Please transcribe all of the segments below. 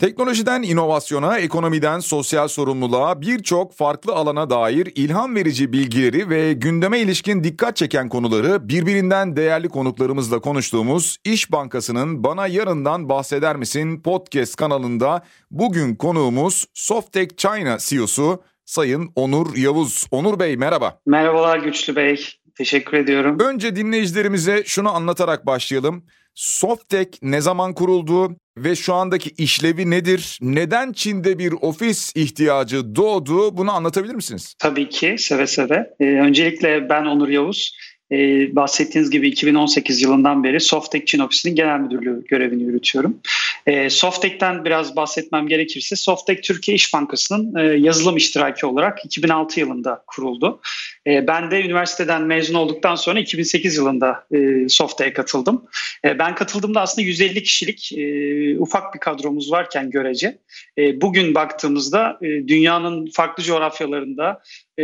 Teknolojiden inovasyona, ekonomiden sosyal sorumluluğa birçok farklı alana dair ilham verici bilgileri ve gündeme ilişkin dikkat çeken konuları birbirinden değerli konuklarımızla konuştuğumuz İş Bankası'nın Bana Yarından Bahseder Misin podcast kanalında bugün konuğumuz Softek China CEO'su Sayın Onur Yavuz. Onur Bey merhaba. Merhabalar Güçlü Bey. Teşekkür ediyorum. Önce dinleyicilerimize şunu anlatarak başlayalım. Softek ne zaman kuruldu ve şu andaki işlevi nedir? Neden Çin'de bir ofis ihtiyacı doğdu? Bunu anlatabilir misiniz? Tabii ki seve seve. Ee, öncelikle ben Onur Yavuz e, bahsettiğiniz gibi 2018 yılından beri Softek Çin Ofisi'nin genel müdürlüğü görevini yürütüyorum. E, Softek'ten biraz bahsetmem gerekirse Softek Türkiye İş Bankası'nın e, yazılım iştiraki olarak 2006 yılında kuruldu. E, ben de üniversiteden mezun olduktan sonra 2008 yılında e, Softek'e katıldım. E, ben katıldığımda aslında 150 kişilik e, ufak bir kadromuz varken görece. E, bugün baktığımızda e, dünyanın farklı coğrafyalarında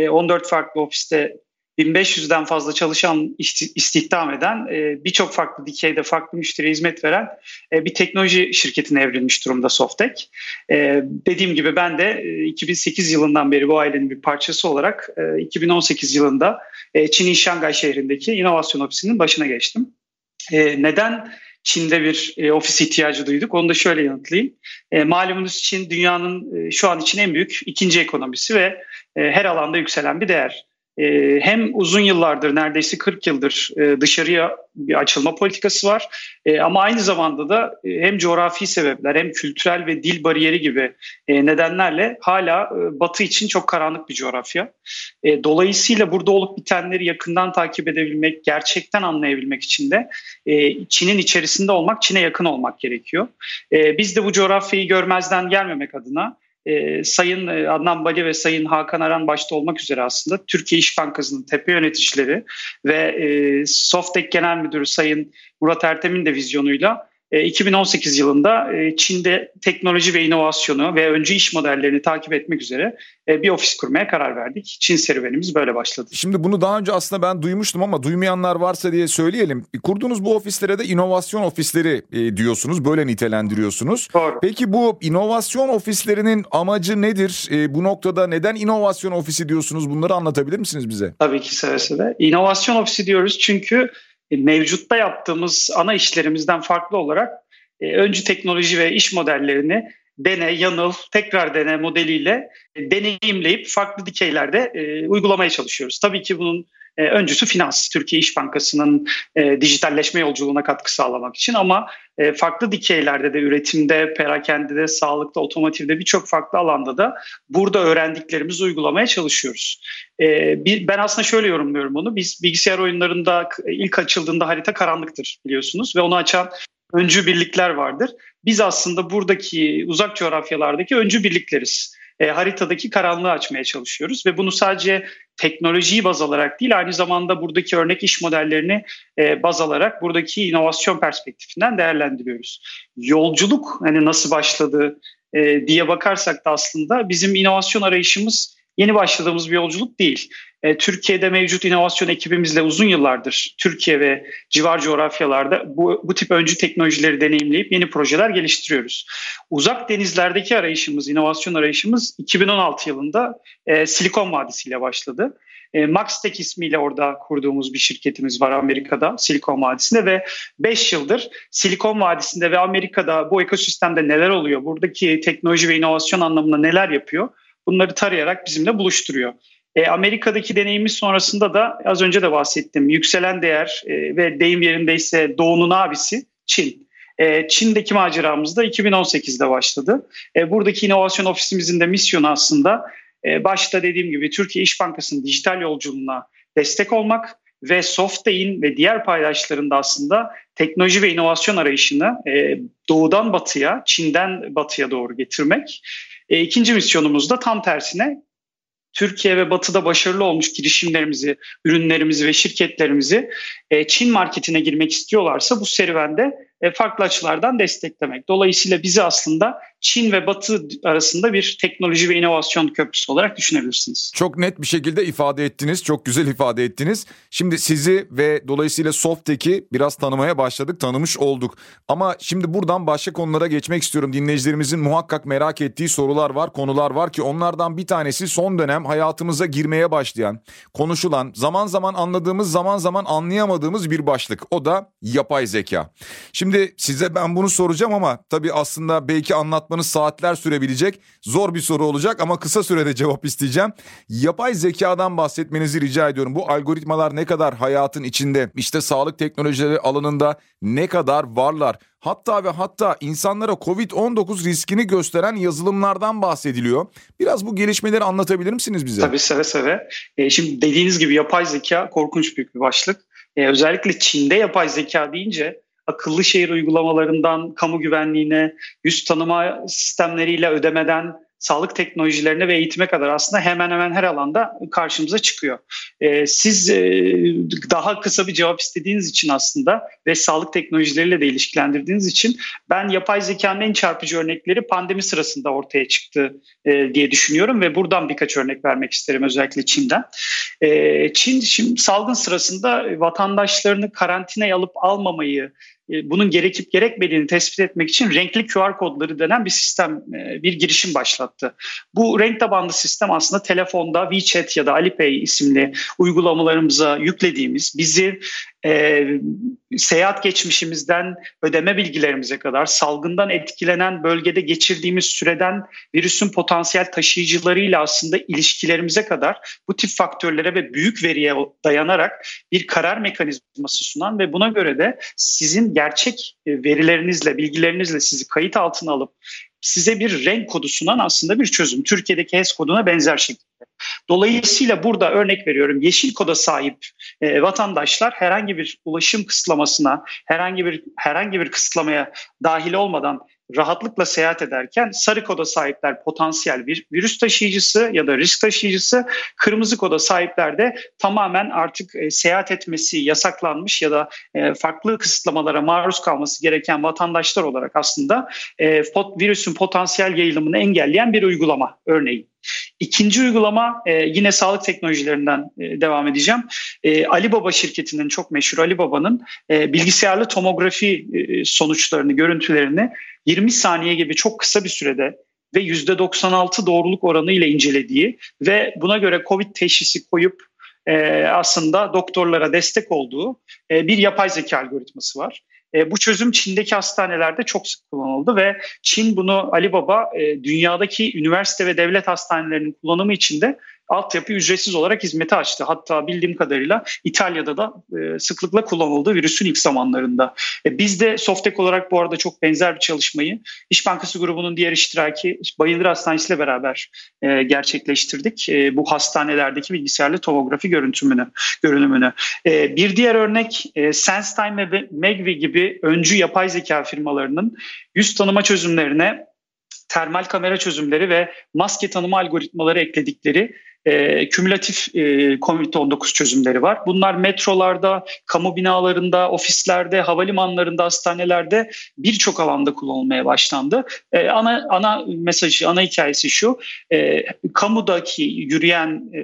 14 farklı ofiste 1500'den fazla çalışan istihdam eden e, birçok farklı dikeyde farklı müşteri hizmet veren e, bir teknoloji şirketine evrilmiş durumda Softek. E, dediğim gibi ben de 2008 yılından beri bu ailenin bir parçası olarak 2018 yılında Çin'in Şangay şehrindeki inovasyon ofisinin başına geçtim. Neden Çin'de bir ofis ihtiyacı duyduk. Onu da şöyle yanıtlayayım. malumunuz Çin dünyanın şu an için en büyük ikinci ekonomisi ve her alanda yükselen bir değer. Ee, hem uzun yıllardır neredeyse 40 yıldır e, dışarıya bir açılma politikası var e, ama aynı zamanda da e, hem coğrafi sebepler hem kültürel ve dil bariyeri gibi nedenlerle hala Batı için çok karanlık bir coğrafya. Dolayısıyla burada olup bitenleri yakından takip edebilmek, gerçekten anlayabilmek için de Çin'in içerisinde olmak, Çin'e yakın olmak gerekiyor. Biz de bu coğrafyayı görmezden gelmemek adına e, Sayın Adnan Bali ve Sayın Hakan Aran başta olmak üzere aslında Türkiye İş Bankası'nın tepe yöneticileri ve e, Softek Genel Müdürü Sayın Murat Ertem'in de vizyonuyla 2018 e, yılında e, Çin'de teknoloji ve inovasyonu ve öncü iş modellerini takip etmek üzere e, bir ofis kurmaya karar verdik. Çin serüvenimiz böyle başladı. Şimdi bunu daha önce aslında ben duymuştum ama duymayanlar varsa diye söyleyelim. Kurduğunuz bu ofislere de inovasyon ofisleri diyorsunuz, böyle nitelendiriyorsunuz. Doğru. Peki bu inovasyon ofislerinin amacı nedir? Bu noktada neden inovasyon ofisi diyorsunuz? Bunları anlatabilir misiniz bize? Tabii ki seve seve. İnovasyon ofisi diyoruz çünkü mevcutta yaptığımız ana işlerimizden farklı olarak e, öncü teknoloji ve iş modellerini dene, yanıl, tekrar dene modeliyle e, deneyimleyip farklı dikeylerde e, uygulamaya çalışıyoruz. Tabii ki bunun e, öncüsü finans, Türkiye İş Bankası'nın e, dijitalleşme yolculuğuna katkı sağlamak için ama e, farklı dikeylerde de üretimde, perakendede, sağlıkta, otomotivde birçok farklı alanda da burada öğrendiklerimizi uygulamaya çalışıyoruz. E, bir, ben aslında şöyle yorumluyorum onu. Biz bilgisayar oyunlarında ilk açıldığında harita karanlıktır biliyorsunuz ve onu açan öncü birlikler vardır. Biz aslında buradaki uzak coğrafyalardaki öncü birlikleriz e, haritadaki karanlığı açmaya çalışıyoruz ve bunu sadece teknolojiyi baz alarak değil aynı zamanda buradaki örnek iş modellerini e, baz alarak buradaki inovasyon perspektifinden değerlendiriyoruz. Yolculuk hani nasıl başladı e, diye bakarsak da aslında bizim inovasyon arayışımız yeni başladığımız bir yolculuk değil. E, Türkiye'de mevcut inovasyon ekibimizle uzun yıllardır Türkiye ve civar coğrafyalarda bu, bu tip öncü teknolojileri deneyimleyip yeni projeler geliştiriyoruz. Uzak denizlerdeki arayışımız, inovasyon arayışımız 2016 yılında e, Silikon Vadisi ile başladı. E, Maxtech ismiyle orada kurduğumuz bir şirketimiz var Amerika'da, Silikon Vadisi'nde ve 5 yıldır Silikon Vadisi'nde ve Amerika'da bu ekosistemde neler oluyor, buradaki teknoloji ve inovasyon anlamında neler yapıyor bunları tarayarak bizimle buluşturuyor. E, Amerika'daki deneyimimiz sonrasında da az önce de bahsettim. Yükselen değer e, ve deyim yerindeyse doğunun abisi Çin. E, Çin'deki maceramız da 2018'de başladı. E, buradaki inovasyon ofisimizin de misyonu aslında e, başta dediğim gibi Türkiye İş Bankası'nın dijital yolculuğuna destek olmak ve Softday'in ve diğer paydaşlarında aslında teknoloji ve inovasyon arayışını e, doğudan batıya, Çin'den batıya doğru getirmek. E, ikinci misyonumuz da tam tersine Türkiye ve Batı'da başarılı olmuş girişimlerimizi, ürünlerimizi ve şirketlerimizi e, Çin marketine girmek istiyorlarsa bu serüvende e, farklı açılardan desteklemek. Dolayısıyla bizi aslında Çin ve Batı arasında bir teknoloji ve inovasyon köprüsü olarak düşünebilirsiniz. Çok net bir şekilde ifade ettiniz. Çok güzel ifade ettiniz. Şimdi sizi ve dolayısıyla Softtek'i biraz tanımaya başladık, tanımış olduk. Ama şimdi buradan başka konulara geçmek istiyorum. Dinleyicilerimizin muhakkak merak ettiği sorular var, konular var ki onlardan bir tanesi son dönem hayatımıza girmeye başlayan, konuşulan, zaman zaman anladığımız, zaman zaman anlayamadığımız bir başlık. O da yapay zeka. Şimdi size ben bunu soracağım ama tabii aslında belki anlatmanız saatler sürebilecek. Zor bir soru olacak ama kısa sürede cevap isteyeceğim. Yapay zekadan bahsetmenizi rica ediyorum. Bu algoritmalar ne kadar hayatın içinde, işte sağlık teknolojileri alanında ne kadar varlar? Hatta ve hatta insanlara Covid-19 riskini gösteren yazılımlardan bahsediliyor. Biraz bu gelişmeleri anlatabilir misiniz bize? Tabii seve seve. E, şimdi dediğiniz gibi yapay zeka korkunç büyük bir başlık. E, özellikle Çin'de yapay zeka deyince akıllı şehir uygulamalarından kamu güvenliğine, yüz tanıma sistemleriyle ödemeden sağlık teknolojilerine ve eğitime kadar aslında hemen hemen her alanda karşımıza çıkıyor. Ee, siz e, daha kısa bir cevap istediğiniz için aslında ve sağlık teknolojileriyle de ilişkilendirdiğiniz için ben yapay zekanın en çarpıcı örnekleri pandemi sırasında ortaya çıktı e, diye düşünüyorum ve buradan birkaç örnek vermek isterim özellikle Çin'den. E, Çin şimdi salgın sırasında vatandaşlarını karantinaya alıp almamayı bunun gerekip gerekmediğini tespit etmek için renkli QR kodları denen bir sistem, e, bir girişim başlattı. Bu renk tabanlı sistem aslında telefonda WeChat ya da Alipay isimli uygulamalarımıza yüklediğimiz, bizi e, seyahat geçmişimizden ödeme bilgilerimize kadar salgından etkilenen bölgede geçirdiğimiz süreden virüsün potansiyel taşıyıcılarıyla aslında ilişkilerimize kadar bu tip faktörlere ve büyük veriye dayanarak bir karar mekanizması sunan ve buna göre de sizin gerçek e, verilerinizle, bilgilerinizle sizi kayıt altına alıp size bir renk kodu sunan aslında bir çözüm. Türkiye'deki HES koduna benzer şekilde. Dolayısıyla burada örnek veriyorum yeşil koda sahip e, vatandaşlar herhangi bir ulaşım kısıtlamasına, herhangi bir herhangi bir kısıtlamaya dahil olmadan rahatlıkla seyahat ederken sarı koda sahipler potansiyel bir virüs taşıyıcısı ya da risk taşıyıcısı, kırmızı koda sahipler de tamamen artık e, seyahat etmesi yasaklanmış ya da e, farklı kısıtlamalara maruz kalması gereken vatandaşlar olarak aslında e, virüsün potansiyel yayılımını engelleyen bir uygulama örneğin. İkinci uygulama e, yine sağlık teknolojilerinden e, devam edeceğim. E, Ali şirketinin çok meşhur Ali Baba'nın e, bilgisayarlı tomografi e, sonuçlarını, görüntülerini 20 saniye gibi çok kısa bir sürede ve %96 doğruluk oranı ile incelediği ve buna göre COVID teşhisi koyup e, aslında doktorlara destek olduğu e, bir yapay zeka algoritması var. E, bu çözüm Çin'deki hastanelerde çok sık kullanıldı ve Çin bunu Ali Baba e, dünyadaki üniversite ve devlet hastanelerinin kullanımı için de altyapı ücretsiz olarak hizmeti açtı. Hatta bildiğim kadarıyla İtalya'da da e, sıklıkla kullanıldı virüsün ilk zamanlarında. E, biz de Softek olarak bu arada çok benzer bir çalışmayı İş Bankası grubunun diğer iştiraki Bayındır Hastanesi ile beraber e, gerçekleştirdik. E, bu hastanelerdeki bilgisayarlı tomografi görüntümünü, görünümünü. Bir diğer örnek SenseTime ve Megvi gibi öncü yapay zeka firmalarının yüz tanıma çözümlerine termal kamera çözümleri ve maske tanıma algoritmaları ekledikleri e, kümülatif e, COVID-19 çözümleri var. Bunlar metrolarda, kamu binalarında, ofislerde, havalimanlarında, hastanelerde birçok alanda kullanılmaya başlandı. E, ana ana mesajı, ana hikayesi şu. E, kamudaki yürüyen, e,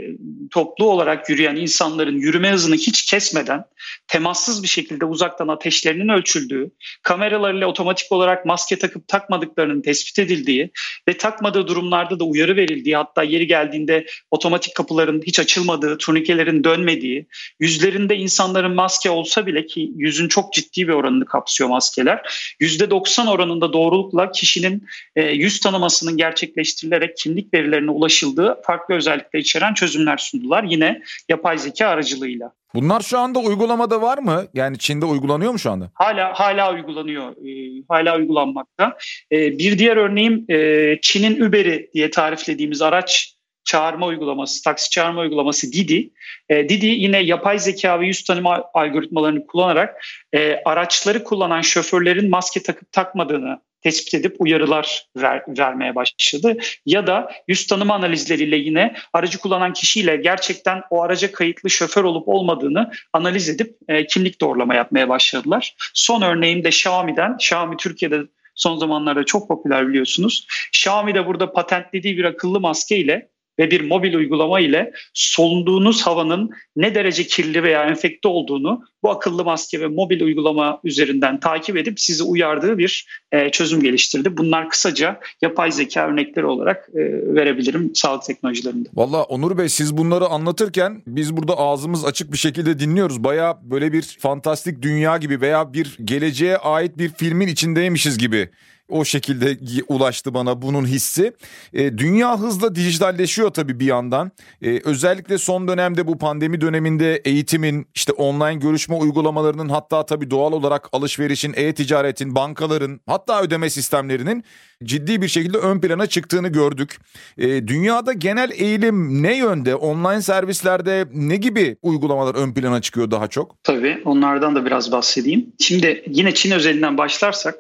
toplu olarak yürüyen insanların yürüme hızını hiç kesmeden temassız bir şekilde uzaktan ateşlerinin ölçüldüğü, kameralarıyla otomatik olarak maske takıp takmadıklarının tespit edildiği ve takmadığı durumlarda da uyarı verildiği hatta yeri geldiğinde otomatik otomatik kapıların hiç açılmadığı, turnikelerin dönmediği, yüzlerinde insanların maske olsa bile ki yüzün çok ciddi bir oranını kapsıyor maskeler. %90 oranında doğrulukla kişinin e, yüz tanımasının gerçekleştirilerek kimlik verilerine ulaşıldığı farklı özellikler içeren çözümler sundular. Yine yapay zeka aracılığıyla. Bunlar şu anda uygulamada var mı? Yani Çin'de uygulanıyor mu şu anda? Hala hala uygulanıyor. E, hala uygulanmakta. E, bir diğer örneğim e, Çin'in Uber'i diye tariflediğimiz araç çağırma uygulaması, taksi çağırma uygulaması Didi. E, Didi yine yapay zeka ve yüz tanıma algoritmalarını kullanarak e, araçları kullanan şoförlerin maske takıp takmadığını tespit edip uyarılar ver, vermeye başladı. Ya da yüz tanıma analizleriyle yine aracı kullanan kişiyle gerçekten o araca kayıtlı şoför olup olmadığını analiz edip e, kimlik doğrulama yapmaya başladılar. Son örneğim de Xiaomi'den. Xiaomi Türkiye'de son zamanlarda çok popüler biliyorsunuz. Xiaomi de burada patentlediği bir akıllı maske ile ve bir mobil uygulama ile solunduğunuz havanın ne derece kirli veya enfekte olduğunu bu akıllı maske ve mobil uygulama üzerinden takip edip sizi uyardığı bir e, çözüm geliştirdi. Bunlar kısaca yapay zeka örnekleri olarak e, verebilirim sağlık teknolojilerinde. Valla Onur Bey siz bunları anlatırken biz burada ağzımız açık bir şekilde dinliyoruz. Baya böyle bir fantastik dünya gibi veya bir geleceğe ait bir filmin içindeymişiz gibi o şekilde ulaştı bana bunun hissi. E, dünya hızla dijitalleşiyor tabii bir yandan. E, özellikle son dönemde bu pandemi döneminde eğitimin, işte online görüşme uygulamalarının hatta tabii doğal olarak alışverişin, e-ticaretin, bankaların hatta ödeme sistemlerinin ciddi bir şekilde ön plana çıktığını gördük. E, dünyada genel eğilim ne yönde? Online servislerde ne gibi uygulamalar ön plana çıkıyor daha çok? Tabii onlardan da biraz bahsedeyim. Şimdi yine Çin özelinden başlarsak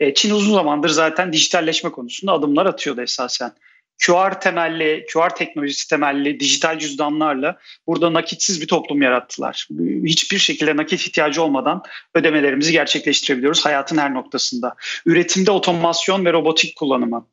e, Çin uzun zamandır zaten dijitalleşme konusunda adımlar atıyordu esasen. QR temelli, QR teknolojisi temelli dijital cüzdanlarla burada nakitsiz bir toplum yarattılar. Hiçbir şekilde nakit ihtiyacı olmadan ödemelerimizi gerçekleştirebiliyoruz hayatın her noktasında. Üretimde otomasyon ve robotik kullanımı,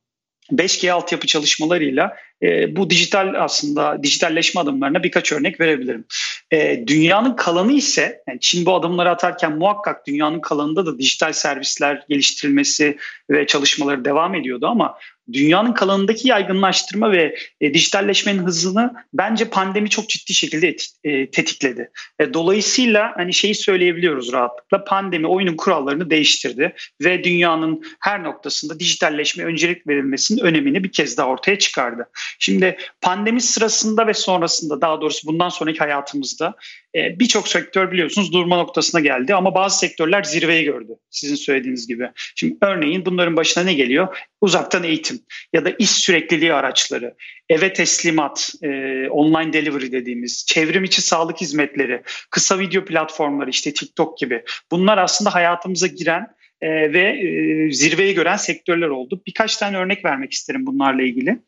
5G altyapı çalışmalarıyla e, bu dijital aslında dijitalleşme adımlarına birkaç örnek verebilirim. E, dünyanın kalanı ise yani Çin bu adımları atarken muhakkak dünyanın kalanında da dijital servisler geliştirilmesi ve çalışmaları devam ediyordu ama dünyanın kalanındaki yaygınlaştırma ve e, dijitalleşmenin hızını bence pandemi çok ciddi şekilde et, e, tetikledi. E, dolayısıyla hani şeyi söyleyebiliyoruz rahatlıkla pandemi oyunun kurallarını değiştirdi ve dünyanın her noktasında dijitalleşme öncelik verilmesinin önemini bir kez daha ortaya çıkardı. Şimdi pandemi sırasında ve sonrasında daha doğrusu bundan sonraki hayatımızda birçok sektör biliyorsunuz durma noktasına geldi ama bazı sektörler zirveyi gördü sizin söylediğiniz gibi. Şimdi örneğin bunların başına ne geliyor? Uzaktan eğitim ya da iş sürekliliği araçları, eve teslimat, e, online delivery dediğimiz, çevrim içi sağlık hizmetleri, kısa video platformları işte TikTok gibi. Bunlar aslında hayatımıza giren e, ve e, zirveyi gören sektörler oldu. Birkaç tane örnek vermek isterim bunlarla ilgili.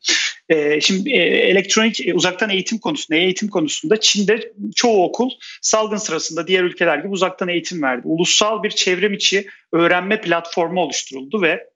E, şimdi e, elektronik e, uzaktan eğitim konusunda, eğitim konusunda Çin'de çoğu okul salgın sırasında diğer ülkeler gibi uzaktan eğitim verdi. Ulusal bir çevrim içi öğrenme platformu oluşturuldu ve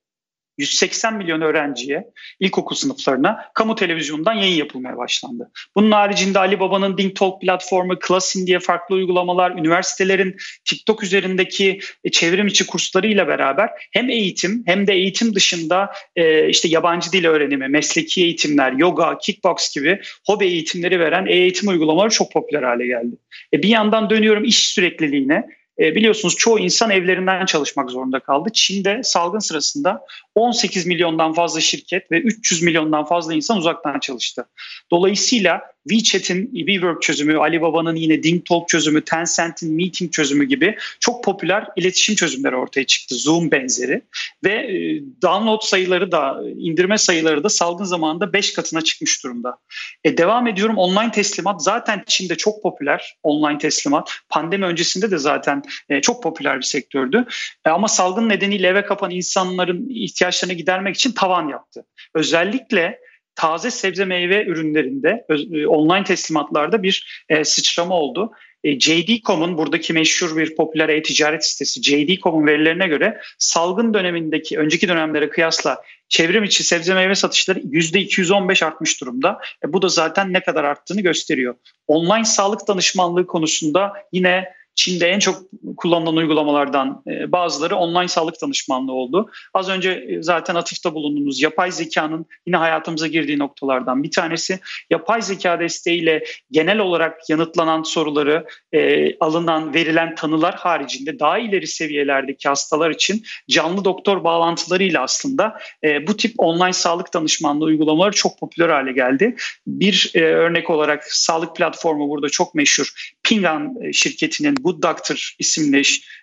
180 milyon öğrenciye ilkokul sınıflarına kamu televizyonundan yayın yapılmaya başlandı. Bunun haricinde Ali Baba'nın Ding Talk platformu, Klasin diye farklı uygulamalar, üniversitelerin TikTok üzerindeki e, çevrim içi kurslarıyla beraber hem eğitim hem de eğitim dışında e, işte yabancı dil öğrenimi, mesleki eğitimler, yoga, kickbox gibi hobi eğitimleri veren eğitim uygulamaları çok popüler hale geldi. E, bir yandan dönüyorum iş sürekliliğine. Biliyorsunuz çoğu insan evlerinden çalışmak zorunda kaldı. Çin'de salgın sırasında 18 milyondan fazla şirket ve 300 milyondan fazla insan uzaktan çalıştı. Dolayısıyla WeChat'in WeWork çözümü, Alibaba'nın yine DingTalk çözümü, Tencent'in Meeting çözümü gibi çok popüler iletişim çözümleri ortaya çıktı. Zoom benzeri ve e, download sayıları da indirme sayıları da salgın zamanında 5 katına çıkmış durumda. E, devam ediyorum online teslimat zaten Çin'de çok popüler online teslimat. Pandemi öncesinde de zaten e, çok popüler bir sektördü. E, ama salgın nedeniyle eve kapan insanların ihtiyaçlarını gidermek için tavan yaptı. Özellikle taze sebze meyve ürünlerinde e, online teslimatlarda bir e, sıçrama oldu. E, JD.com'un buradaki meşhur bir popüler e-ticaret sitesi JD.com'un verilerine göre salgın dönemindeki önceki dönemlere kıyasla çevrim içi sebze meyve satışları %215 artmış durumda. E, bu da zaten ne kadar arttığını gösteriyor. Online sağlık danışmanlığı konusunda yine Çin'de en çok kullanılan uygulamalardan e, bazıları online sağlık danışmanlığı oldu. Az önce e, zaten atıfta bulunduğumuz yapay zekanın yine hayatımıza girdiği noktalardan bir tanesi. Yapay zeka desteğiyle genel olarak yanıtlanan soruları, e, alınan, verilen tanılar haricinde daha ileri seviyelerdeki hastalar için canlı doktor bağlantılarıyla aslında bu tip online sağlık danışmanlığı uygulamaları çok popüler hale geldi. Bir örnek olarak sağlık platformu burada çok meşhur. Pingan şirketinin Good Doctor isimli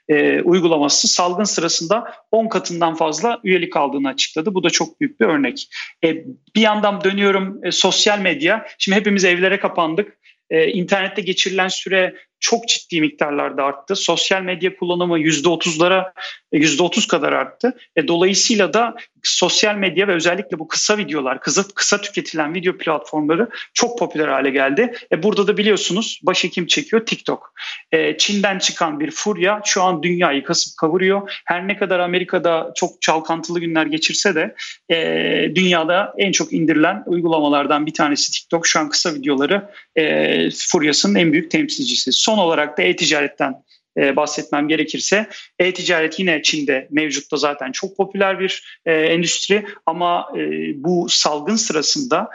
e, uygulaması salgın sırasında 10 katından fazla üyelik aldığını açıkladı. Bu da çok büyük bir örnek. E, bir yandan dönüyorum e, sosyal medya. Şimdi hepimiz evlere kapandık. E, internette geçirilen süre çok ciddi miktarlarda arttı. Sosyal medya kullanımı %30'lara %30 kadar arttı. E, dolayısıyla da sosyal medya ve özellikle bu kısa videolar, kısa, kısa tüketilen video platformları çok popüler hale geldi. E, burada da biliyorsunuz başı kim çekiyor? TikTok. E, Çin'den çıkan bir furya şu an dünyayı kasıp kavuruyor. Her ne kadar Amerika'da çok çalkantılı günler geçirse de e, dünyada en çok indirilen uygulamalardan bir tanesi TikTok. Şu an kısa videoları e, furyasının en büyük temsilcisi. Son olarak da e-ticaretten e, bahsetmem gerekirse e-ticaret yine Çin'de mevcutta zaten çok popüler bir e, endüstri. Ama e, bu salgın sırasında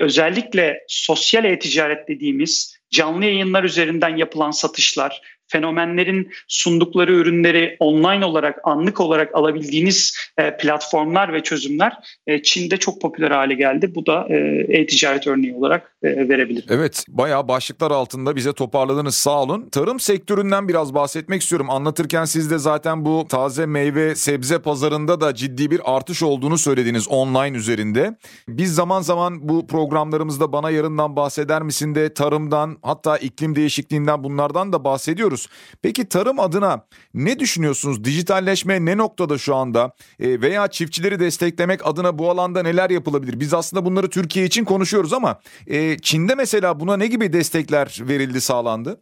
özellikle sosyal e-ticaret dediğimiz canlı yayınlar üzerinden yapılan satışlar fenomenlerin sundukları ürünleri online olarak, anlık olarak alabildiğiniz e, platformlar ve çözümler e, Çin'de çok popüler hale geldi. Bu da e, e-ticaret örneği olarak e, verebilirim. Evet, bayağı başlıklar altında bize toparladınız sağ olun. Tarım sektöründen biraz bahsetmek istiyorum. Anlatırken siz de zaten bu taze meyve sebze pazarında da ciddi bir artış olduğunu söylediniz online üzerinde. Biz zaman zaman bu programlarımızda bana yarından bahseder misin de tarımdan hatta iklim değişikliğinden bunlardan da bahsediyoruz konuşuyoruz. Peki tarım adına ne düşünüyorsunuz? Dijitalleşme ne noktada şu anda? E, veya çiftçileri desteklemek adına bu alanda neler yapılabilir? Biz aslında bunları Türkiye için konuşuyoruz ama e, Çin'de mesela buna ne gibi destekler verildi, sağlandı?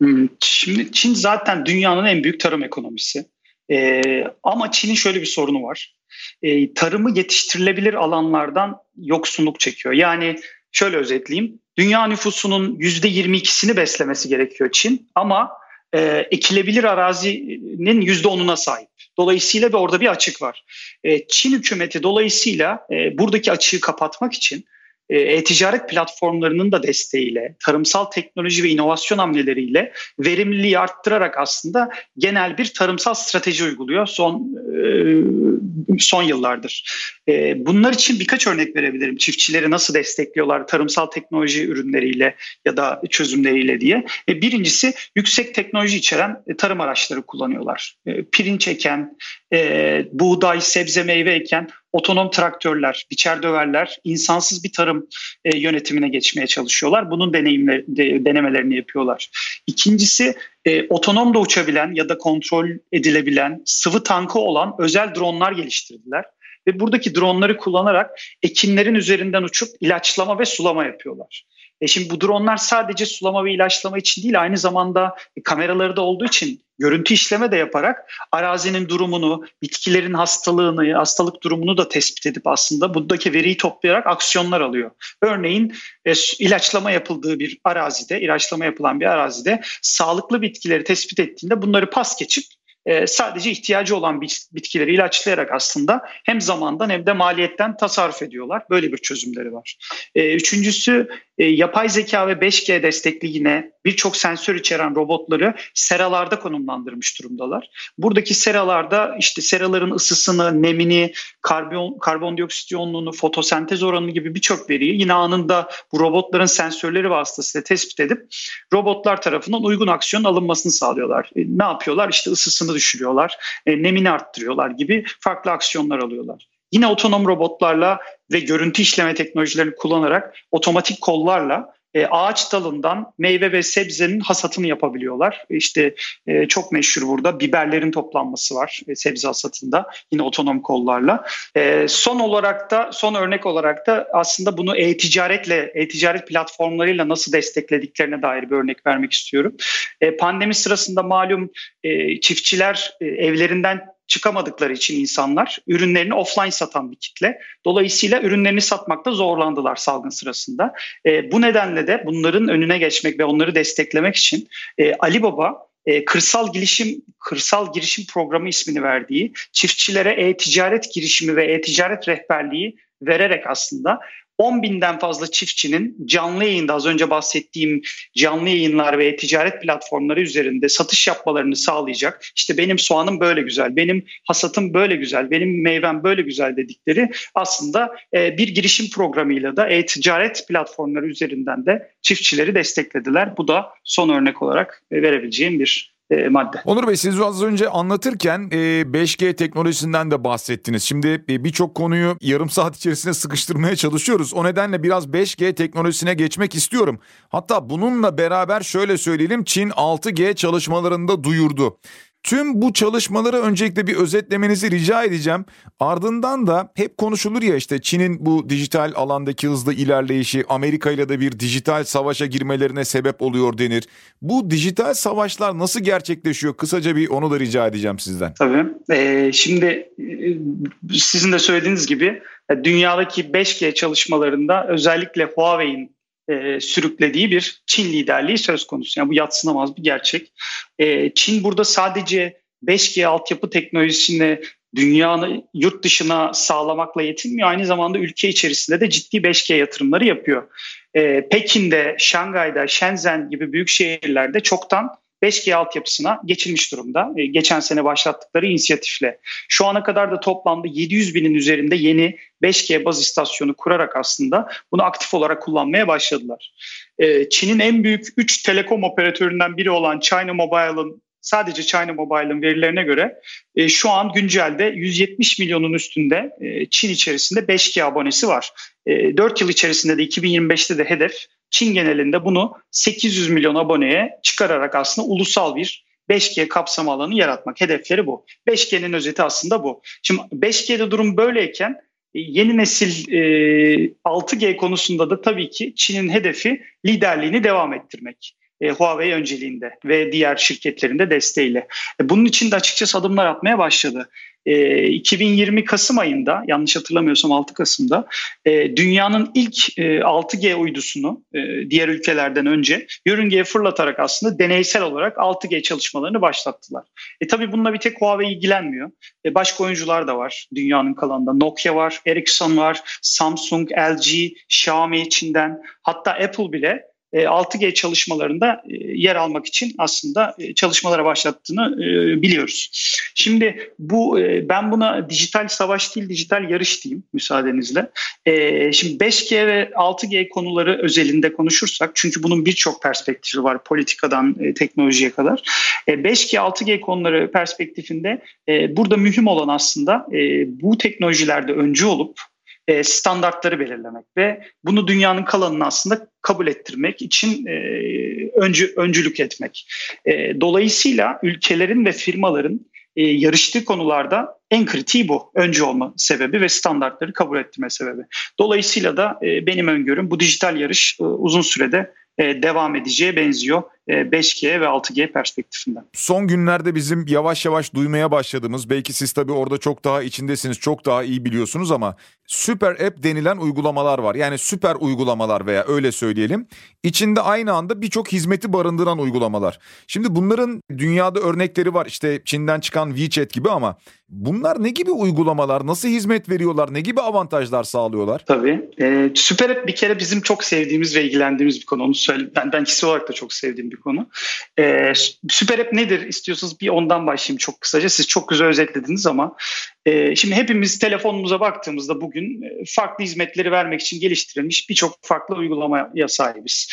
Hmm, şimdi Çin zaten dünyanın en büyük tarım ekonomisi. Ee, ama Çin'in şöyle bir sorunu var. Ee, tarımı yetiştirilebilir alanlardan yoksunluk çekiyor. Yani şöyle özetleyeyim. Dünya nüfusunun %22'sini beslemesi gerekiyor Çin ama e, ekilebilir arazinin %10'una sahip. Dolayısıyla da orada bir açık var. E, Çin hükümeti dolayısıyla e, buradaki açığı kapatmak için e-ticaret platformlarının da desteğiyle, tarımsal teknoloji ve inovasyon hamleleriyle verimliliği arttırarak aslında genel bir tarımsal strateji uyguluyor son e, son yıllardır. E, bunlar için birkaç örnek verebilirim. Çiftçileri nasıl destekliyorlar tarımsal teknoloji ürünleriyle ya da çözümleriyle diye. Birincisi yüksek teknoloji içeren tarım araçları kullanıyorlar. Pirinç eken, buğday, sebze, meyve eken otonom traktörler, biçer döverler, insansız bir tarım e, yönetimine geçmeye çalışıyorlar. Bunun deneyimler, de, denemelerini yapıyorlar. İkincisi e, otonom da uçabilen ya da kontrol edilebilen sıvı tankı olan özel dronlar geliştirdiler. Ve buradaki dronları kullanarak ekinlerin üzerinden uçup ilaçlama ve sulama yapıyorlar. E şimdi bu dronlar sadece sulama ve ilaçlama için değil aynı zamanda kameraları da olduğu için görüntü işleme de yaparak arazinin durumunu, bitkilerin hastalığını, hastalık durumunu da tespit edip aslında buradaki veriyi toplayarak aksiyonlar alıyor. Örneğin e, ilaçlama yapıldığı bir arazide, ilaçlama yapılan bir arazide sağlıklı bitkileri tespit ettiğinde bunları pas geçip e, sadece ihtiyacı olan bitkileri ilaçlayarak aslında hem zamandan hem de maliyetten tasarruf ediyorlar. Böyle bir çözümleri var. E, üçüncüsü e, yapay zeka ve 5G destekli yine birçok sensör içeren robotları seralarda konumlandırmış durumdalar. Buradaki seralarda işte seraların ısısını, nemini, karbon, karbondioksit yoğunluğunu, fotosentez oranını gibi birçok veriyi yine anında bu robotların sensörleri vasıtasıyla tespit edip robotlar tarafından uygun aksiyon alınmasını sağlıyorlar. E, ne yapıyorlar? İşte ısısını düşürüyorlar, e, nemini arttırıyorlar gibi farklı aksiyonlar alıyorlar. Yine otonom robotlarla ve görüntü işleme teknolojilerini kullanarak otomatik kollarla e, ağaç dalından meyve ve sebzenin hasatını yapabiliyorlar. İşte e, çok meşhur burada biberlerin toplanması var e, sebze hasatında yine otonom kollarla. Son olarak da son örnek olarak da aslında bunu e-ticaretle e-ticaret platformlarıyla nasıl desteklediklerine dair bir örnek vermek istiyorum. Pandemi sırasında malum çiftçiler evlerinden çıkamadıkları için insanlar ürünlerini offline satan bir kitle. Dolayısıyla ürünlerini satmakta zorlandılar salgın sırasında. E, bu nedenle de bunların önüne geçmek ve onları desteklemek için e, Alibaba e, kırsal girişim kırsal girişim programı ismini verdiği çiftçilere e-ticaret girişimi ve e-ticaret rehberliği vererek aslında 10 binden fazla çiftçinin canlı yayında az önce bahsettiğim canlı yayınlar ve ticaret platformları üzerinde satış yapmalarını sağlayacak. İşte benim soğanım böyle güzel, benim hasatım böyle güzel, benim meyvem böyle güzel dedikleri aslında e, bir girişim programıyla da e-ticaret platformları üzerinden de çiftçileri desteklediler. Bu da son örnek olarak verebileceğim bir e, madde. Onur Bey siz az önce anlatırken e, 5G teknolojisinden de bahsettiniz. Şimdi e, birçok konuyu yarım saat içerisinde sıkıştırmaya çalışıyoruz. O nedenle biraz 5G teknolojisine geçmek istiyorum. Hatta bununla beraber şöyle söyleyelim Çin 6G çalışmalarında duyurdu. Tüm bu çalışmaları öncelikle bir özetlemenizi rica edeceğim. Ardından da hep konuşulur ya işte Çin'in bu dijital alandaki hızlı ilerleyişi Amerika ile de bir dijital savaşa girmelerine sebep oluyor denir. Bu dijital savaşlar nasıl gerçekleşiyor? Kısaca bir onu da rica edeceğim sizden. Tabii. Ee, şimdi e, sizin de söylediğiniz gibi e, dünyadaki 5G çalışmalarında özellikle Huawei'in e, sürüklediği bir Çin liderliği söz konusu. Yani bu yatsınamaz bir gerçek. E, Çin burada sadece 5G altyapı teknolojisini dünyanın yurt dışına sağlamakla yetinmiyor. Aynı zamanda ülke içerisinde de ciddi 5G yatırımları yapıyor. E, Pekin'de, Şangay'da, Shenzhen gibi büyük şehirlerde çoktan 5G altyapısına geçilmiş durumda. E, geçen sene başlattıkları inisiyatifle. Şu ana kadar da toplamda 700 binin üzerinde yeni 5G baz istasyonu kurarak aslında bunu aktif olarak kullanmaya başladılar. E, Çin'in en büyük 3 telekom operatöründen biri olan China Mobile'ın sadece China Mobile'ın verilerine göre e, şu an güncelde 170 milyonun üstünde Çin içerisinde 5G abonesi var. E, 4 yıl içerisinde de 2025'te de hedef Çin genelinde bunu 800 milyon aboneye çıkararak aslında ulusal bir 5G kapsam alanı yaratmak. Hedefleri bu. 5G'nin özeti aslında bu. Şimdi 5G'de durum böyleyken e, yeni nesil e, 6G konusunda da tabii ki Çin'in hedefi liderliğini devam ettirmek. E, Huawei önceliğinde ve diğer şirketlerin de desteğiyle. E, bunun için de açıkçası adımlar atmaya başladı. 2020 Kasım ayında yanlış hatırlamıyorsam 6 Kasım'da dünyanın ilk 6G uydusunu diğer ülkelerden önce yörüngeye fırlatarak aslında deneysel olarak 6G çalışmalarını başlattılar. E tabi bununla bir tek Huawei ilgilenmiyor. E, başka oyuncular da var dünyanın kalanında. Nokia var, Ericsson var, Samsung, LG, Xiaomi Çin'den hatta Apple bile 6G e, çalışmalarında e, yer almak için aslında e, çalışmalara başlattığını biliyoruz. Şimdi bu ben buna dijital savaş değil dijital yarış diyeyim müsaadenizle. Şimdi 5G ve 6G konuları özelinde konuşursak çünkü bunun birçok perspektifi var politikadan teknolojiye kadar. 5G 6G konuları perspektifinde burada mühim olan aslında bu teknolojilerde öncü olup e, standartları belirlemek ve bunu dünyanın kalanını aslında kabul ettirmek için e, öncü öncülük etmek. E, dolayısıyla ülkelerin ve firmaların yarıştığı konularda en kritiği bu. Öncü olma sebebi ve standartları kabul ettirme sebebi. Dolayısıyla da benim öngörüm bu dijital yarış uzun sürede devam edeceğe benziyor 5G e, ve 6G perspektifinden. Son günlerde bizim yavaş yavaş duymaya başladığımız belki siz tabii orada çok daha içindesiniz çok daha iyi biliyorsunuz ama süper app denilen uygulamalar var. Yani süper uygulamalar veya öyle söyleyelim. İçinde aynı anda birçok hizmeti barındıran uygulamalar. Şimdi bunların dünyada örnekleri var. İşte Çin'den çıkan WeChat gibi ama bunlar ne gibi uygulamalar? Nasıl hizmet veriyorlar? Ne gibi avantajlar sağlıyorlar? Tabii. Ee, süper app bir kere bizim çok sevdiğimiz ve ilgilendiğimiz bir konu. Onu söyle ben, ben kişisel olarak da çok sevdiğim bir konu. Ee, süper app nedir istiyorsanız bir ondan başlayayım çok kısaca. Siz çok güzel özetlediniz ama e, şimdi hepimiz telefonumuza baktığımızda bugün e, farklı hizmetleri vermek için geliştirilmiş birçok farklı uygulamaya sahibiz.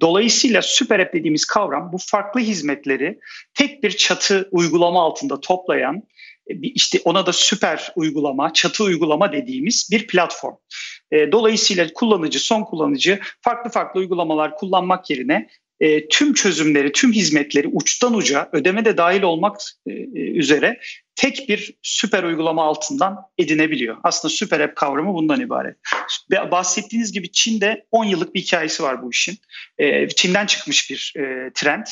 Dolayısıyla süper app dediğimiz kavram bu farklı hizmetleri tek bir çatı uygulama altında toplayan e, işte ona da süper uygulama, çatı uygulama dediğimiz bir platform. E, dolayısıyla kullanıcı, son kullanıcı farklı farklı uygulamalar kullanmak yerine e, tüm çözümleri, tüm hizmetleri uçtan uca ödeme de dahil olmak e, üzere tek bir süper uygulama altından edinebiliyor. Aslında süper app kavramı bundan ibaret. Bahsettiğiniz gibi Çin'de 10 yıllık bir hikayesi var bu işin. E, Çin'den çıkmış bir e, trend.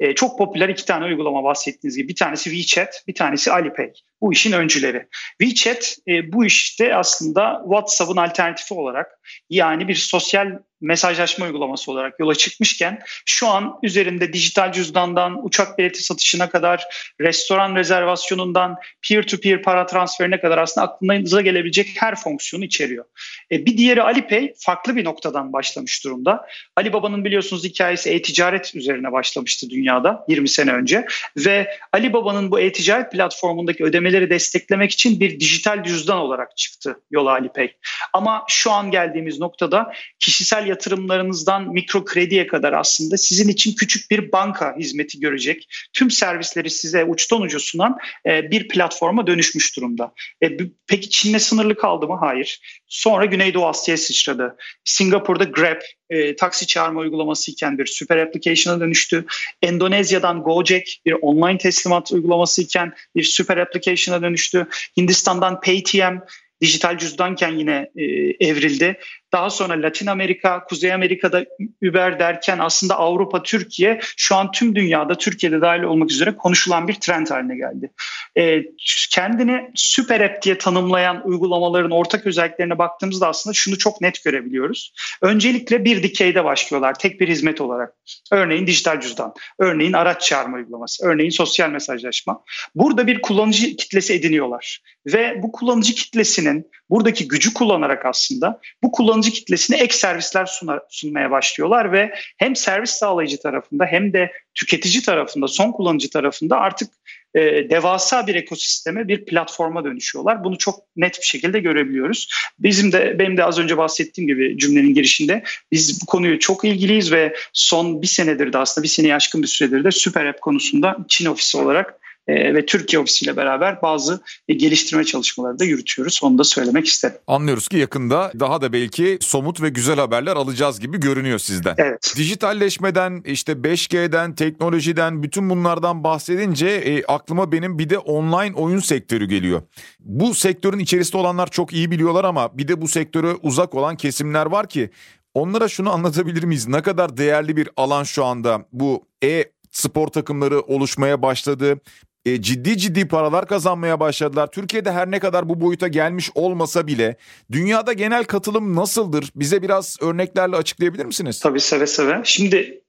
E, çok popüler iki tane uygulama bahsettiğiniz gibi. Bir tanesi WeChat, bir tanesi Alipay. Bu işin öncüleri. WeChat e, bu işte aslında WhatsApp'ın alternatifi olarak yani bir sosyal mesajlaşma uygulaması olarak yola çıkmışken şu an üzerinde dijital cüzdandan uçak bileti satışına kadar restoran rezervasyonundan peer to peer para transferine kadar aslında aklınıza gelebilecek her fonksiyonu içeriyor. E, bir diğeri Alipay farklı bir noktadan başlamış durumda. Ali Baba'nın biliyorsunuz hikayesi e-ticaret üzerine başlamıştı dünyada 20 sene önce ve Ali Baba'nın bu e-ticaret platformundaki ödemeleri desteklemek için bir dijital cüzdan olarak çıktı yola Alipay. Ama şu an geldiğimiz noktada kişisel yatırımlarınızdan mikro krediye kadar aslında sizin için küçük bir banka hizmeti görecek. Tüm servisleri size uçtan uca sunan e, bir platforma dönüşmüş durumda. E, peki Çin'le sınırlı kaldı mı? Hayır. Sonra Güneydoğu Asya'ya sıçradı. Singapur'da Grab e, taksi çağırma uygulaması iken bir süper application'a dönüştü. Endonezya'dan Gojek bir online teslimat uygulaması iken bir süper application'a dönüştü. Hindistan'dan Paytm dijital cüzdanken yine e, evrildi. Daha sonra Latin Amerika, Kuzey Amerika'da Uber derken aslında Avrupa, Türkiye şu an tüm dünyada Türkiye'de dahil olmak üzere konuşulan bir trend haline geldi. E, kendini süper app diye tanımlayan uygulamaların ortak özelliklerine baktığımızda aslında şunu çok net görebiliyoruz. Öncelikle bir dikeyde başlıyorlar tek bir hizmet olarak. Örneğin dijital cüzdan, örneğin araç çağırma uygulaması, örneğin sosyal mesajlaşma. Burada bir kullanıcı kitlesi ediniyorlar ve bu kullanıcı kitlesinin buradaki gücü kullanarak aslında bu kullanıcı kitlesine ek servisler sunar, sunmaya başlıyorlar ve hem servis sağlayıcı tarafında hem de tüketici tarafında, son kullanıcı tarafında artık e, devasa bir ekosisteme, bir platforma dönüşüyorlar. Bunu çok net bir şekilde görebiliyoruz. Bizim de benim de az önce bahsettiğim gibi cümlenin girişinde biz bu konuyu çok ilgiliyiz ve son bir senedir de aslında bir seneye aşkın bir süredir de Süper App konusunda Çin ofisi olarak e, ve Türkiye ofisiyle beraber bazı e, geliştirme çalışmaları da yürütüyoruz. Onu da söylemek isterim. Anlıyoruz ki yakında daha da belki somut ve güzel haberler alacağız gibi görünüyor sizden. Evet. Dijitalleşmeden, işte 5G'den, teknolojiden, bütün bunlardan bahsedince e, aklıma benim bir de online oyun sektörü geliyor. Bu sektörün içerisinde olanlar çok iyi biliyorlar ama bir de bu sektöre uzak olan kesimler var ki onlara şunu anlatabilir miyiz? Ne kadar değerli bir alan şu anda bu e spor takımları oluşmaya başladı e, ciddi ciddi paralar kazanmaya başladılar. Türkiye'de her ne kadar bu boyuta gelmiş olmasa bile dünyada genel katılım nasıldır? Bize biraz örneklerle açıklayabilir misiniz? Tabii seve seve. Şimdi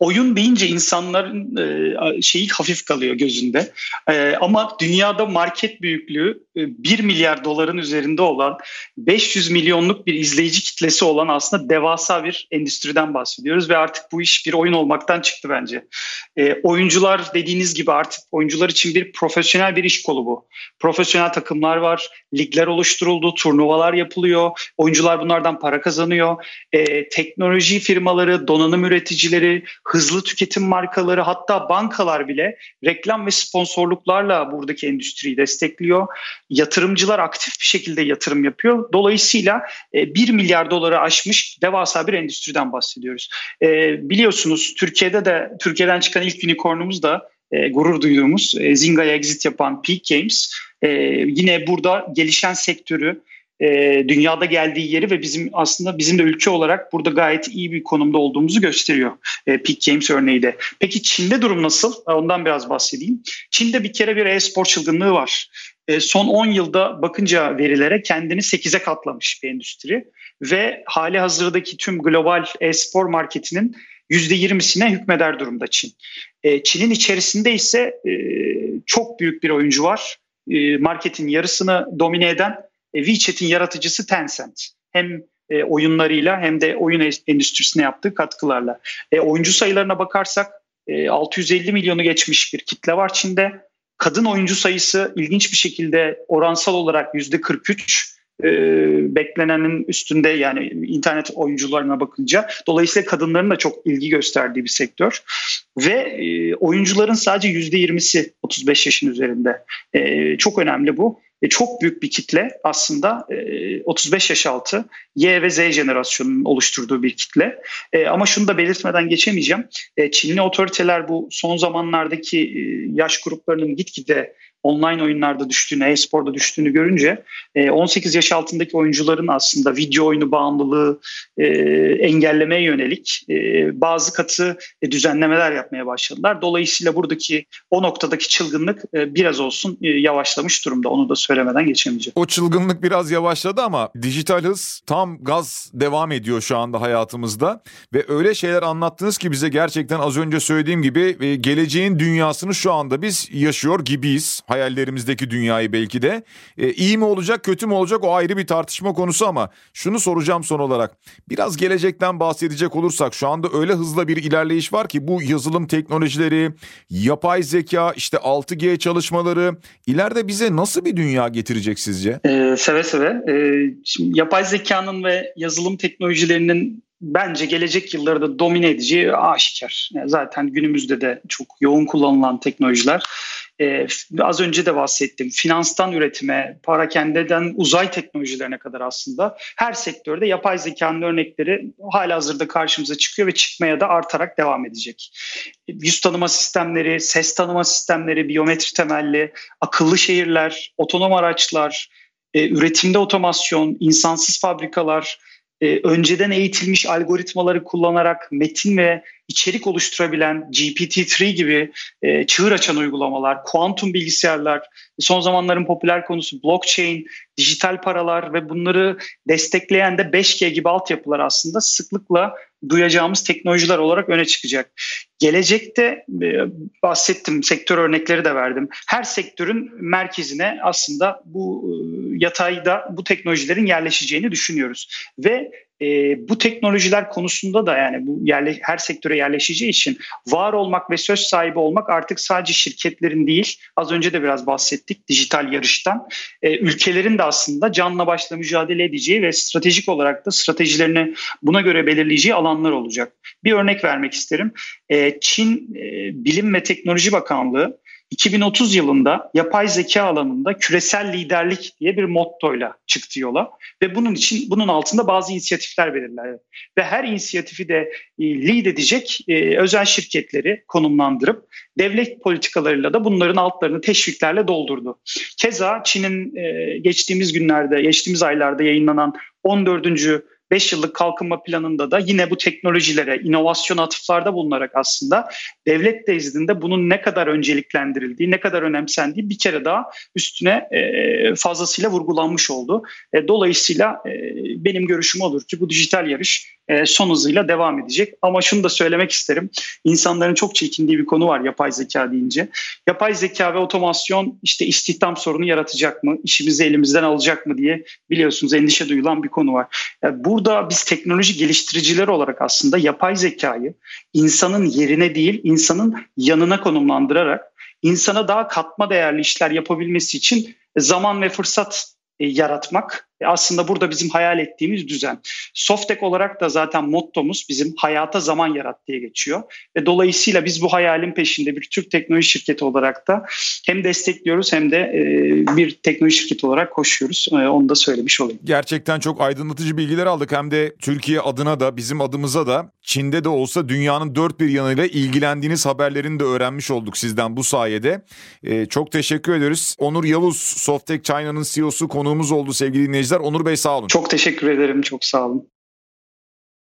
oyun deyince insanların e, şeyi hafif kalıyor gözünde. E, ama dünyada market büyüklüğü e, 1 milyar doların üzerinde olan 500 milyonluk bir izleyici kitlesi olan aslında devasa bir endüstriden bahsediyoruz ve artık bu iş bir oyun olmaktan çıktı bence. E, oyuncular dediğiniz gibi artık oyuncular için bir profesyonel bir iş kolu bu. Profesyonel takımlar var, ligler oluşturuldu, turnuvalar yapılıyor, oyuncular bunlardan para kazanıyor. Teknoloji firmaları, donanım üreticileri, hızlı tüketim markaları hatta bankalar bile reklam ve sponsorluklarla buradaki endüstriyi destekliyor. Yatırımcılar aktif bir şekilde yatırım yapıyor. Dolayısıyla 1 e, milyar doları aşmış devasa bir endüstriden bahsediyoruz. E, biliyorsunuz Türkiye'de de Türkiye'den çıkan ilk unicornumuz da e, gurur duyduğumuz e, Zinga'ya exit yapan Peak Games yine burada gelişen sektörü e, dünyada geldiği yeri ve bizim aslında bizim de ülke olarak burada gayet iyi bir konumda olduğumuzu gösteriyor e, Peak Games örneği de. Peki Çin'de durum nasıl? Ondan biraz bahsedeyim. Çin'de bir kere bir e-spor çılgınlığı var. E, son 10 yılda bakınca verilere kendini 8'e katlamış bir endüstri ve hali hazırdaki tüm global e-spor marketinin %20'sine hükmeder durumda Çin. E, Çin'in içerisinde ise e, çok büyük bir oyuncu var. E, marketin yarısını domine eden e, WeChat'in yaratıcısı Tencent. Hem e, oyunlarıyla hem de oyun endüstrisine yaptığı katkılarla. E, oyuncu sayılarına bakarsak e, 650 milyonu geçmiş bir kitle var Çin'de. Kadın oyuncu sayısı ilginç bir şekilde oransal olarak yüzde 43 e, beklenenin üstünde yani internet oyuncularına bakınca. Dolayısıyla kadınların da çok ilgi gösterdiği bir sektör. Ve e, oyuncuların sadece yüzde 20'si 35 yaşın üzerinde. E, çok önemli bu e, çok büyük bir kitle aslında e, 35 yaş altı Y ve Z jenerasyonunun oluşturduğu bir kitle. E, ama şunu da belirtmeden geçemeyeceğim. E, Çinli otoriteler bu son zamanlardaki e, yaş gruplarının gitgide online oyunlarda düştüğünü, e-sporda düştüğünü görünce 18 e, yaş altındaki oyuncuların aslında video oyunu bağımlılığı e, engellemeye yönelik e, bazı katı düzenlemeler yapmaya başladılar. Dolayısıyla buradaki o noktadaki çılgınlık biraz olsun yavaşlamış durumda. Onu da söylemeden geçemeyeceğim. O çılgınlık biraz yavaşladı ama dijital hız tam gaz devam ediyor şu anda hayatımızda ve öyle şeyler anlattınız ki bize gerçekten az önce söylediğim gibi geleceğin dünyasını şu anda biz yaşıyor gibiyiz hayallerimizdeki dünyayı belki de. E, iyi mi olacak kötü mü olacak o ayrı bir tartışma konusu ama şunu soracağım son olarak. Biraz gelecekten bahsedecek olursak şu anda öyle hızla bir ilerleyiş var ki bu yazılım teknolojileri, yapay zeka, işte 6G çalışmaları ileride bize nasıl bir dünya getirecek sizce? Ee, seve seve. Ee, şimdi yapay zekanın ve yazılım teknolojilerinin bence gelecek yıllarda domine edeceği aşikar. Yani zaten günümüzde de çok yoğun kullanılan teknolojiler. Ee, az önce de bahsettim. Finanstan üretime, parakendeden uzay teknolojilerine kadar aslında her sektörde yapay zekanın örnekleri hala hazırda karşımıza çıkıyor ve çıkmaya da artarak devam edecek. Yüz tanıma sistemleri, ses tanıma sistemleri, biyometri temelli, akıllı şehirler, otonom araçlar, e, üretimde otomasyon, insansız fabrikalar, e, önceden eğitilmiş algoritmaları kullanarak metin ve içerik oluşturabilen GPT-3 gibi e, çığır açan uygulamalar, kuantum bilgisayarlar, son zamanların popüler konusu blockchain, dijital paralar ve bunları destekleyen de 5G gibi altyapılar aslında sıklıkla duyacağımız teknolojiler olarak öne çıkacak. Gelecekte e, bahsettim, sektör örnekleri de verdim. Her sektörün merkezine aslında bu e, yatayda bu teknolojilerin yerleşeceğini düşünüyoruz. Ve e, bu teknolojiler konusunda da yani bu yerle, her sektöre yerleşeceği için var olmak ve söz sahibi olmak artık sadece şirketlerin değil az önce de biraz bahsettik dijital yarıştan e, ülkelerin de aslında canla başla mücadele edeceği ve stratejik olarak da stratejilerini buna göre belirleyeceği alanlar olacak. Bir örnek vermek isterim. E, Çin e, Bilim ve Teknoloji Bakanlığı 2030 yılında yapay zeka alanında küresel liderlik diye bir mottoyla çıktı yola ve bunun için bunun altında bazı inisiyatifler belirler ve her inisiyatifi de e, lead edecek e, özel şirketleri konumlandırıp devlet politikalarıyla da bunların altlarını teşviklerle doldurdu. Keza Çin'in e, geçtiğimiz günlerde, geçtiğimiz aylarda yayınlanan 14. 5 yıllık kalkınma planında da yine bu teknolojilere, inovasyon atıflarda bulunarak aslında devlet nezdinde bunun ne kadar önceliklendirildiği, ne kadar önemsendiği bir kere daha üstüne e, fazlasıyla vurgulanmış oldu. E, dolayısıyla e, benim görüşüm olur ki bu dijital yarış son hızıyla devam edecek. Ama şunu da söylemek isterim. İnsanların çok çekindiği bir konu var yapay zeka deyince. Yapay zeka ve otomasyon işte istihdam sorunu yaratacak mı? İşimizi elimizden alacak mı diye biliyorsunuz endişe duyulan bir konu var. Bu burada biz teknoloji geliştiricileri olarak aslında yapay zekayı insanın yerine değil, insanın yanına konumlandırarak insana daha katma değerli işler yapabilmesi için zaman ve fırsat e, yaratmak e, aslında burada bizim hayal ettiğimiz düzen. Softek olarak da zaten mottomuz bizim hayata zaman yarat diye geçiyor. Ve dolayısıyla biz bu hayalin peşinde bir Türk teknoloji şirketi olarak da hem destekliyoruz hem de e, bir teknoloji şirketi olarak koşuyoruz. Onu da söylemiş olayım. Gerçekten çok aydınlatıcı bilgiler aldık. Hem de Türkiye adına da bizim adımıza da Çin'de de olsa dünyanın dört bir yanıyla ilgilendiğiniz haberlerini de öğrenmiş olduk sizden bu sayede. Çok teşekkür ederiz. Onur Yavuz, Softek China'nın CEO'su konuğumuz oldu sevgili dinleyiciler. Onur Bey sağ olun. Çok teşekkür ederim. Çok sağ olun.